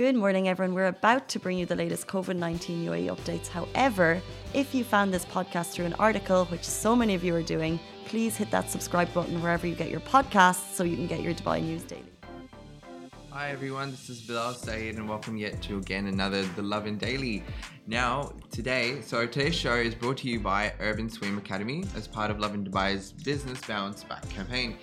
Good morning, everyone. We're about to bring you the latest COVID 19 UAE updates. However, if you found this podcast through an article, which so many of you are doing, please hit that subscribe button wherever you get your podcasts so you can get your Dubai news daily. Hi everyone, this is Bilal Saeed and welcome yet to again another The Lovin Daily. Now, today, so today's show is brought to you by Urban Swim Academy as part of Lovin Dubai's Business Bounce Back campaign.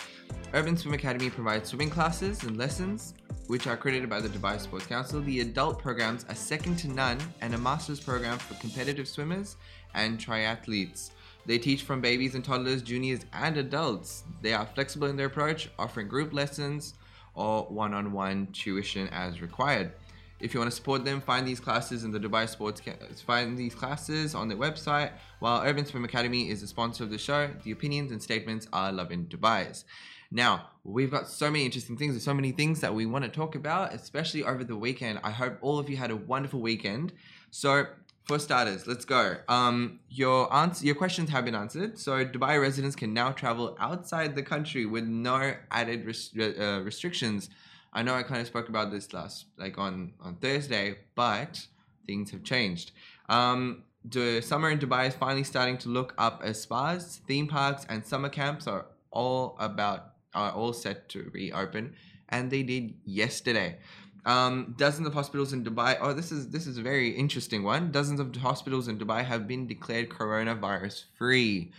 Urban Swim Academy provides swimming classes and lessons which are accredited by the Dubai Sports Council. The adult programs are second to none and a master's program for competitive swimmers and triathletes. They teach from babies and toddlers, juniors, and adults. They are flexible in their approach, offering group lessons or one on one tuition as required. If you want to support them, find these classes in the Dubai Sports. Find these classes on their website. While Urban Swim Academy is a sponsor of the show, the opinions and statements are Lovin Dubai's. Now, we've got so many interesting things. So many things that we want to talk about, especially over the weekend. I hope all of you had a wonderful weekend. So, for starters, let's go. Um, your answer, your questions have been answered. So Dubai residents can now travel outside the country with no added res- uh, restrictions. I know I kind of spoke about this last, like on on Thursday, but things have changed. Um, the summer in Dubai is finally starting to look up as spas, theme parks, and summer camps are all about are all set to reopen, and they did yesterday. Um, dozens of hospitals in Dubai. Oh, this is this is a very interesting one. Dozens of hospitals in Dubai have been declared coronavirus free.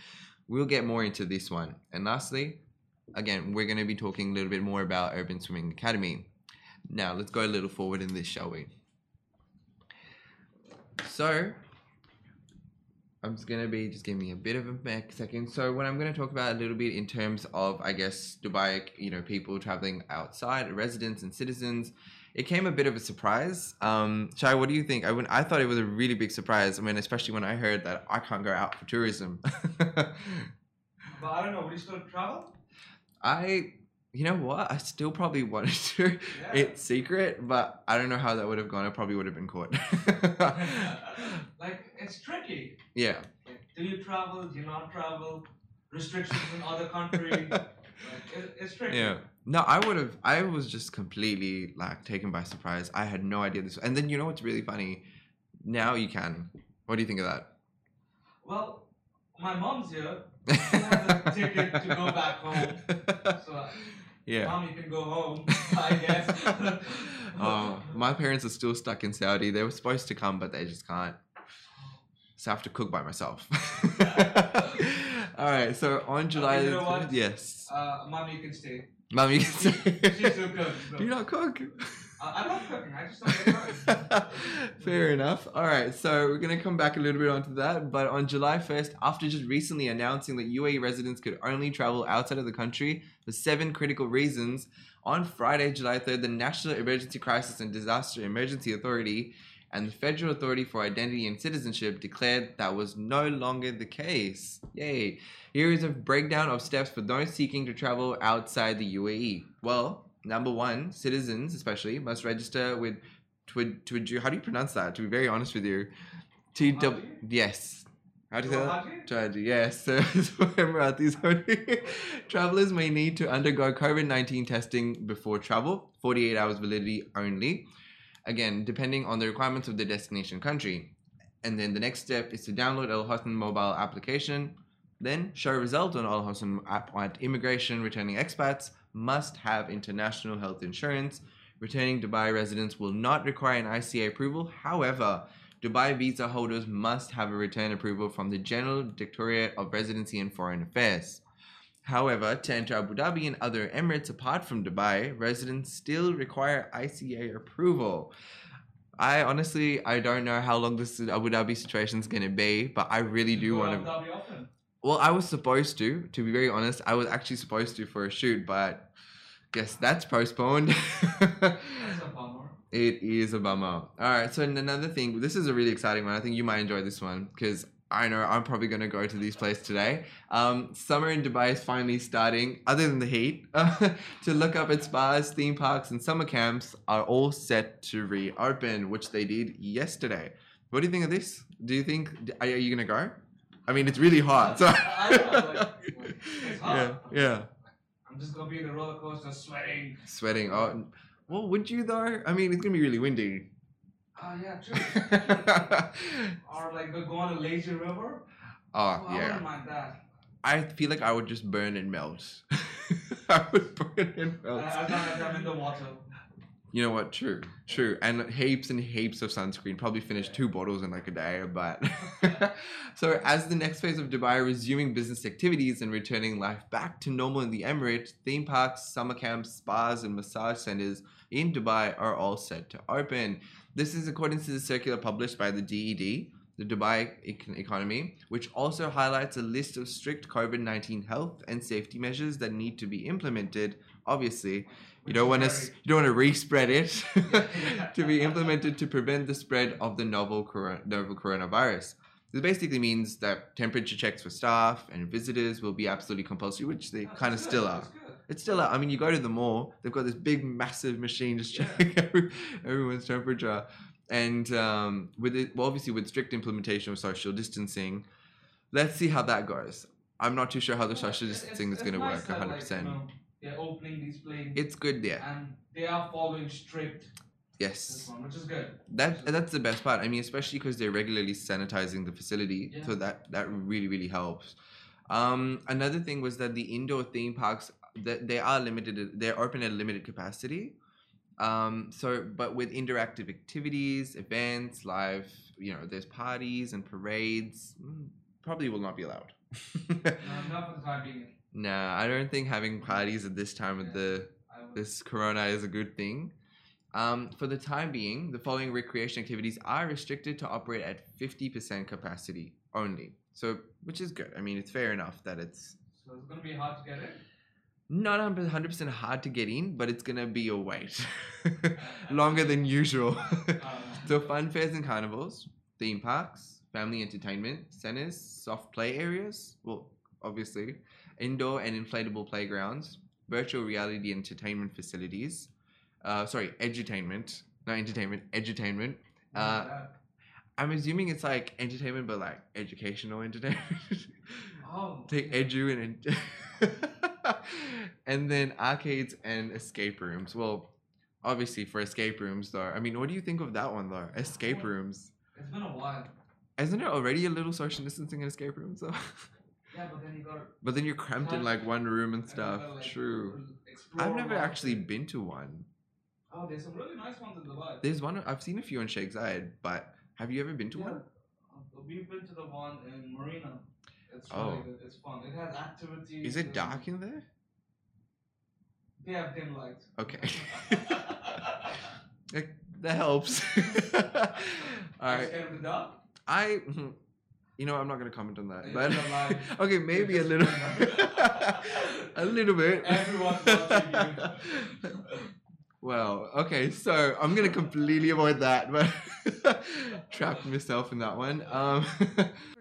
We'll get more into this one. And lastly, again, we're going to be talking a little bit more about Urban Swimming Academy. Now, let's go a little forward in this, shall we? So, I'm just gonna be just giving me a bit of a second. So what I'm gonna talk about a little bit in terms of I guess Dubai, you know, people traveling outside, residents and citizens. It came a bit of a surprise. Um, Shai, what do you think? I went, I thought it was a really big surprise. I mean, especially when I heard that I can't go out for tourism. but I don't know. Would you still travel? I you know what? I still probably wanted to. Yeah. It's secret, but I don't know how that would have gone. I probably would have been caught. like it's tricky. Yeah. Like, do you travel? Do you not travel? Restrictions in other countries. like, it, it's tricky. Yeah. No, I would have. I was just completely like taken by surprise. I had no idea this. And then you know what's really funny? Now you can. What do you think of that? Well, my mom's here. She has a ticket to go back home. So yeah. Mom, you can go home, I guess. oh, my parents are still stuck in Saudi. They were supposed to come, but they just can't. So I have to cook by myself. All right. So on July, okay, you know yes. Uh, Mom, you can stay. Mom, you can stay. She still cooks. Do you not cook? I love cooking. I just don't Fair enough. All right, so we're gonna come back a little bit onto that. But on July first, after just recently announcing that UAE residents could only travel outside of the country for seven critical reasons, on Friday, July third, the National Emergency Crisis and Disaster Emergency Authority and the Federal Authority for Identity and Citizenship declared that was no longer the case. Yay! Here is a breakdown of steps for those seeking to travel outside the UAE. Well, number one, citizens especially must register with Twid Twid. How do you pronounce that? To be very honest with you, T W yes. How do you say that? Yes. So, travelers may need to undergo COVID 19 testing before travel, 48 hours validity only. Again, depending on the requirements of the destination country. And then the next step is to download Al Hosn mobile application, then show result on Al Hosn app at immigration returning expats must have international health insurance. Returning Dubai residents will not require an ICA approval. However, Dubai visa holders must have a return approval from the General Directorate of Residency and Foreign Affairs. However, to enter Abu Dhabi and other Emirates apart from Dubai, residents still require ICA approval. I honestly, I don't know how long this Abu Dhabi situation is going to be, but I really do want to. Well, I was supposed to, to be very honest. I was actually supposed to for a shoot, but guess that's postponed. It is a bummer. All right, so another thing, this is a really exciting one. I think you might enjoy this one because I know I'm probably going to go to this place today. Um, summer in Dubai is finally starting, other than the heat, uh, to look up at spas, theme parks, and summer camps are all set to reopen, which they did yesterday. What do you think of this? Do you think, are you going to go? I mean, it's really hot. So. I know, like, it's hot. Yeah, yeah. I'm just gonna be in the roller coaster sweating. Sweating. Oh, Well, would you though? I mean, it's gonna be really windy. Ah, yeah, true. or like go on a lazy river. oh Oh, I yeah. wouldn't mind that. I feel like I would just burn and melt. I would burn and melt. long as I'm in the water. You know what? True, true. And heaps and heaps of sunscreen. Probably finished two bottles in like a day. But so, as the next phase of Dubai resuming business activities and returning life back to normal in the Emirates, theme parks, summer camps, spas, and massage centers in Dubai are all set to open. This is according to the circular published by the DED, the Dubai Econ- Economy, which also highlights a list of strict COVID 19 health and safety measures that need to be implemented. Obviously, you don't want to you don't want to respread it to be implemented to prevent the spread of the novel novel coronavirus. This basically means that temperature checks for staff and visitors will be absolutely compulsory, which they kind of still are. It's still out. I mean, you go to the mall, they've got this big, massive machine just checking every, everyone's temperature. And um, with it, well, obviously, with strict implementation of social distancing, let's see how that goes. I'm not too sure how the social distancing is going to work 100%. Like, you know, they're opening these planes It's good, yeah. and they are following strict Yes. one, which is good. That that's the best part. I mean, especially because they're regularly sanitizing the facility, Yeah. so that that really really helps. Um, another thing was that the indoor theme parks that they are limited. They're open at a limited capacity. Um, so, but with interactive activities, events, live, you know, there's parties and parades, mm, probably will not be allowed. No, not for the time being. Nah, I don't think having parties at this time of the this corona is a good thing. Um, for the time being, the following recreation activities are restricted to operate at 50% capacity only. So, which is good. I mean, it's fair enough that it's So it's gonna be hard to get in. not 100% hard to get in, but it's going to be a wait. Longer than usual. Uh, so, fun fairs and carnivals, theme parks, family entertainment centers, soft play areas, well, obviously, indoor and inflatable playgrounds, virtual reality entertainment facilities, uh, sorry, edutainment, not entertainment, edutainment. Uh. I'm assuming it's like entertainment, but like educational entertainment. oh, Take edu and and then arcades and escape rooms. Well, obviously for escape rooms though. I mean, what do you think of that one though? Escape rooms. It's been a while. Isn't it already a little social distancing in escape rooms though? Yeah, but then you gotta. but then you're cramped in like one room and stuff. gotta, like, True. I've never a lot of actually things. been to one. Oh, there's some really nice ones in Dubai. There's one I've seen a few on Sheikh Zayed, but have you ever been to Yeah. one? Uh, We've been to the one in Marina. It's Oh. really good. It's fun. It has activities. Is it dark in there? They have dim lights. Okay. That helps. All Are you scared of the dark? I, you know, I'm not gonna comment on that, You but okay, maybe a little, a little bit. Everyone's watching you. well, okay, so I'm gonna completely avoid that, but trapped myself in that one. Um, We're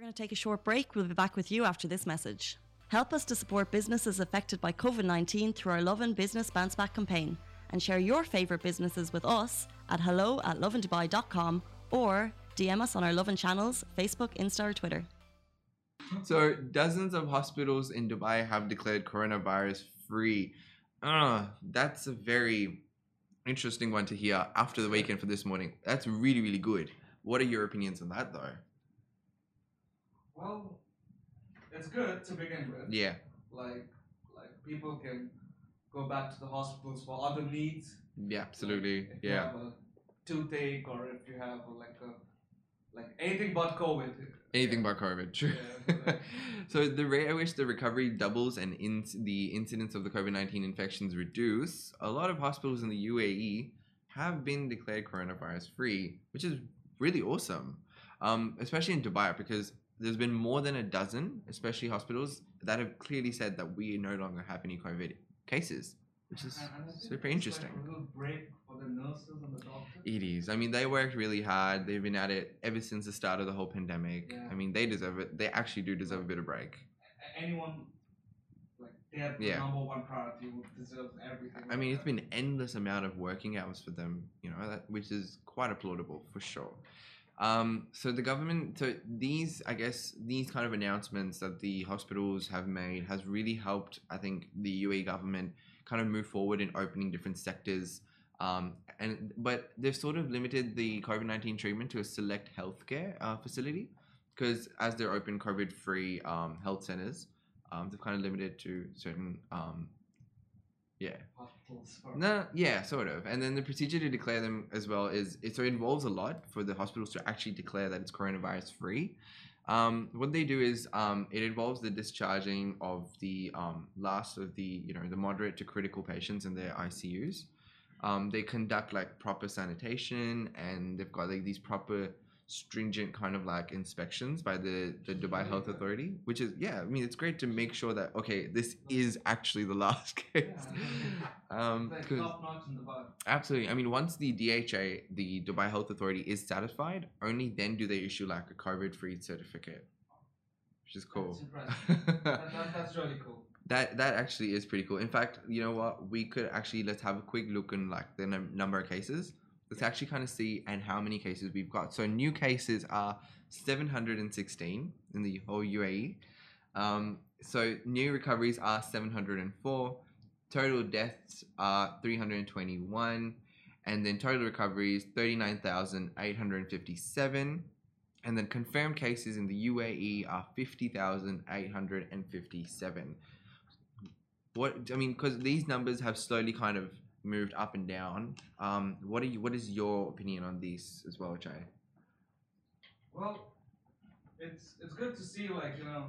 going to take a short break. We'll be back with you after this message. Help us to support businesses affected by COVID 19 through our Lovin Business Bounce Back campaign and share your favourite businesses with us at hello at lovindubai.com or DM us on our Lovin channels, Facebook, Insta, or Twitter. so dozens of hospitals in Dubai have declared coronavirus free. Uh, that's a very interesting one to hear after the weekend for this morning. That's really, really good. What are your opinions on that, though? Well, it's good to begin with. Yeah, Like, like people can go back to the hospitals for other needs. yeah, absolutely. Like, if you Yeah. have a toothache or if you have like a like anything but COVID. Anything but COVID, true. Yeah, so the rate at which the recovery doubles and in the incidence of the COVID nineteen infections reduce, a lot of hospitals in the UAE have been declared coronavirus free, which is really awesome. Um, especially in Dubai, because there's been more than a dozen, especially hospitals, that have clearly said that we no longer have any COVID cases, which is And- and I think super interesting. a little break for the nurses and the doctors. It is. I mean, they worked really hard. They've been at it ever since the start of the whole pandemic. Yeah. I mean, they deserve it. They actually do deserve a bit of break. Anyone like their Yeah. number one priority deserves everything. I mean, it's been endless amount of working hours for them, you know, that, which is quite applaudable for sure. Um, so the government, so these, I guess, these kind of announcements that the hospitals have made has really helped. I think the UAE government kind of move forward in opening different sectors Um, and but they've sort of limited the COVID nineteen treatment to a select healthcare uh, facility because as they're open COVID free um, health centers, um, they've kind of limited to certain um, yeah Hospitals. no, yeah, sort of. And then the procedure to declare them as well is it so it involves a lot for the hospitals to actually declare that it's coronavirus free. Um, what they do is um, it involves the discharging of the um, last of the you know the moderate to critical patients in their ICUs. Um, they conduct like proper sanitation and they've got like these proper stringent kind of like inspections by the the Dubai Health Authority, which is yeah, I mean it's great to make sure that okay, this is actually the last case. Um, Like 'cause- top notch in the bar. Absolutely. I mean, once the DHA, the Dubai Health Authority, is satisfied, only then do they issue like a COVID-free certificate, which is cool. That's that, that, that's really cool. that that actually is pretty cool. In fact, you know what? We could actually let's have a quick look in like the num- number of cases. Let's actually kind of see and how many cases we've got. So new cases are 716 in the whole UAE. Um, so new recoveries are 704. Total deaths are 321. And then total recoveries 39,857. And then confirmed cases in the UAE are 50,857. What I mean, because these numbers have slowly kind of moved up and down. Um, what are you? What is your opinion on these as well, Jay? Well, it's it's good to see like you know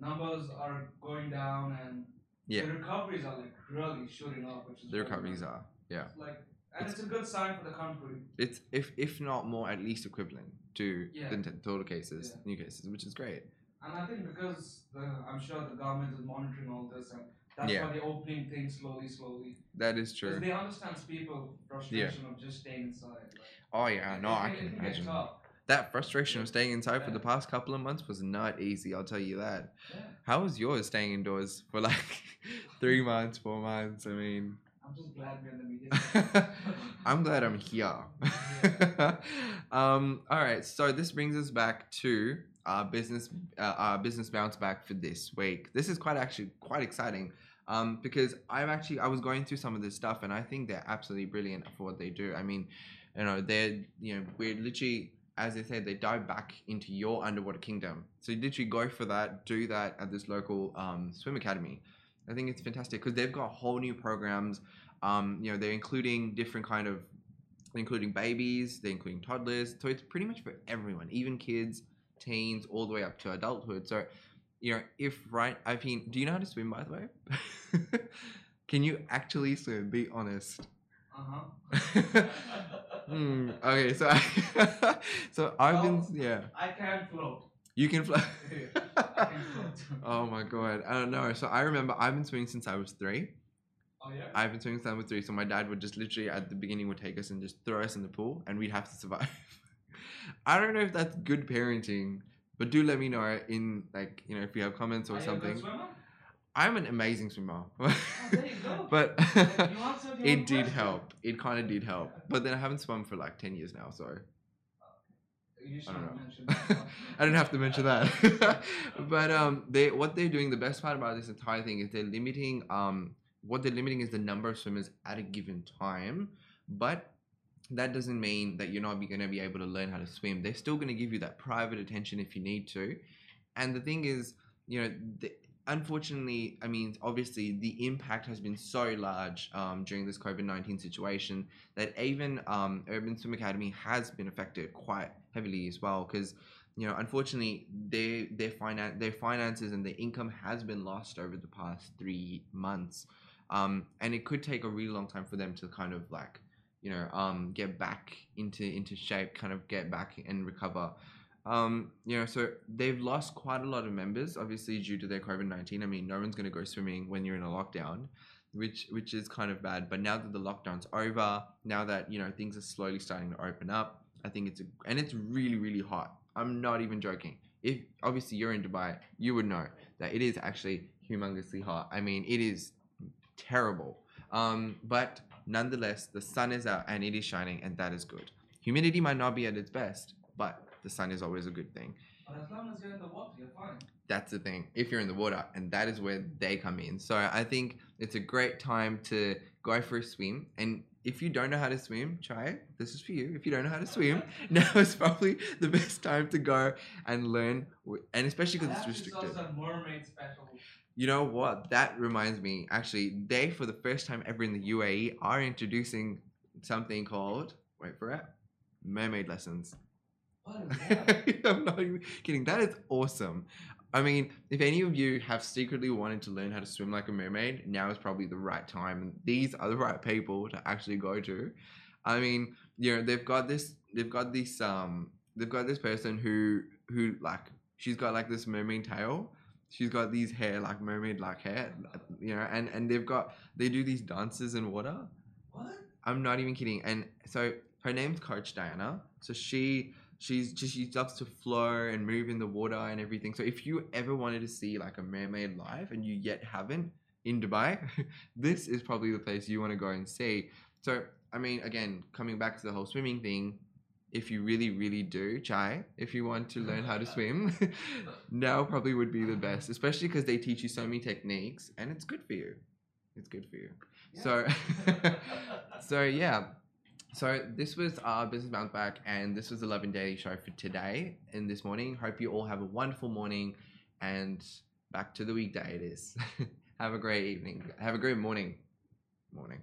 numbers are going down and Yeah, the recoveries are like really shooting up, which is the recoveries are. Yeah, It's like and it's, a good sign for the country. it's if if not more, at least equivalent to Yeah. the total cases, Yeah. new cases, which is great. And I think because the, I'm sure the government is monitoring all this and that's Yeah. why they're opening things slowly, slowly. That is true. Because they understand people frustration of just staying inside. Like, Oh yeah, no, I can- can it get imagine. That frustration of staying inside for the past couple of months was not easy. I'll tell you that. Yeah, How was yours staying indoors for like three months, four months? I mean, I'm just glad we're in the media. I'm glad I'm here. um, all right, so this brings us back to our business, uh, our business bounce back for this week. This is quite actually quite exciting, um, because I've actually I was going through some of this stuff, and I think they're absolutely brilliant for what they do. I mean, you know, they're you know we're literally. As they said, they dive back into your underwater kingdom. So you literally go for that, do that at this local um, swim academy. I think it's fantastic because they've got whole new programs um, you know, they're including different kind of, including babies, they're including toddlers. So it's pretty much for everyone, even kids, teens, all the way up to adulthood. So, you know, if right, I mean, do you know how to swim, by the way? Can you actually swim? Be honest. Uh-huh. Hmm, okay, so I, so I've been Well- yeah. I can float. You can can float. oh my god, I don't know. So I remember I've been swimming since I was three. Oh yeah? I've been swimming since I was three, so my dad would just literally at the beginning would take us and just throw us in the pool, and we'd have to survive. I don't know if that's good parenting, but do let me know in like you know if you have comments or Are you a good something. I'm an amazing swimmer, Oh, there you go. but you answered your own it did question. help. It kind of did help, but then I haven't swum for like ten years now, so You I don't know. That. I didn't have to mention that. but um, they what they're doing. The best part about this entire thing is they're limiting. Um, what they're limiting is the number of swimmers at a given time. But that doesn't mean that you're not going to be able to learn how to swim. They're still going to give you that private attention if you need to. And the thing is, you know, the, unfortunately, I mean, obviously, the impact has been so large um, during this COVID 19 situation that even um, Urban Swim Academy has been affected quite heavily as well because you know unfortunately their their finance their finances and their income has been lost over the past three months um, and it could take a really long time for them to kind of like you know um, get back into into shape kind of get back and recover. Um, you know so they've lost quite a lot of members obviously due to their covid-19 i mean no one's going to go swimming when you're in a lockdown which which is kind of bad. But now that the lockdown's over now that you know things are slowly starting to open up i think it's a, and it's really really hot. I'm not even joking. If obviously you're in dubai you would know that it is actually humongously hot. I mean it is terrible. Um, but nonetheless the sun is out and it is shining and that is good humidity might not be at its best but the sun is always a good thing But as long as you're in the water, you're fine. that's the thing if you're in the water and that is where they come in so i think it's a great time to go for a swim and if you don't know how to swim, try it. This is for you. If you don't know how to swim, now is probably the best time to go and learn, and especially because it's restricted. also mermaid special. You know what? That reminds me. Actually, they for the first time ever in the UAE are introducing something called wait for it, mermaid lessons. I'm not even kidding. That is awesome. I mean, if any of you have secretly wanted to learn how to swim like a mermaid, now is probably the right time. And these are the right people to actually go to. I mean, you know, they've got this they've got this um they've got this person who who like she's got like this mermaid tail. She's got these hair like mermaid like hair, uh, you know, and and they've got they do these dances in water. what? I'm not even kidding. And so her name's Coach Diana. So she she's just she loves to flow and move in the water and everything. So if you ever wanted to see like a mermaid live and you yet haven't in Dubai, this is probably the place you want to go and see. So I mean, again, coming back to the whole swimming thing, if you really, really do, Chai, if you want to learn how to swim, now probably would be the best, especially because they teach you so many techniques and it's good for you. It's good for you. So, so yeah. So this was our business bounce back, and this was the Lovin Daily show for today and this morning. Hope you all have a wonderful morning, and back to the weekday it is. have a great evening. Have a great morning. Morning.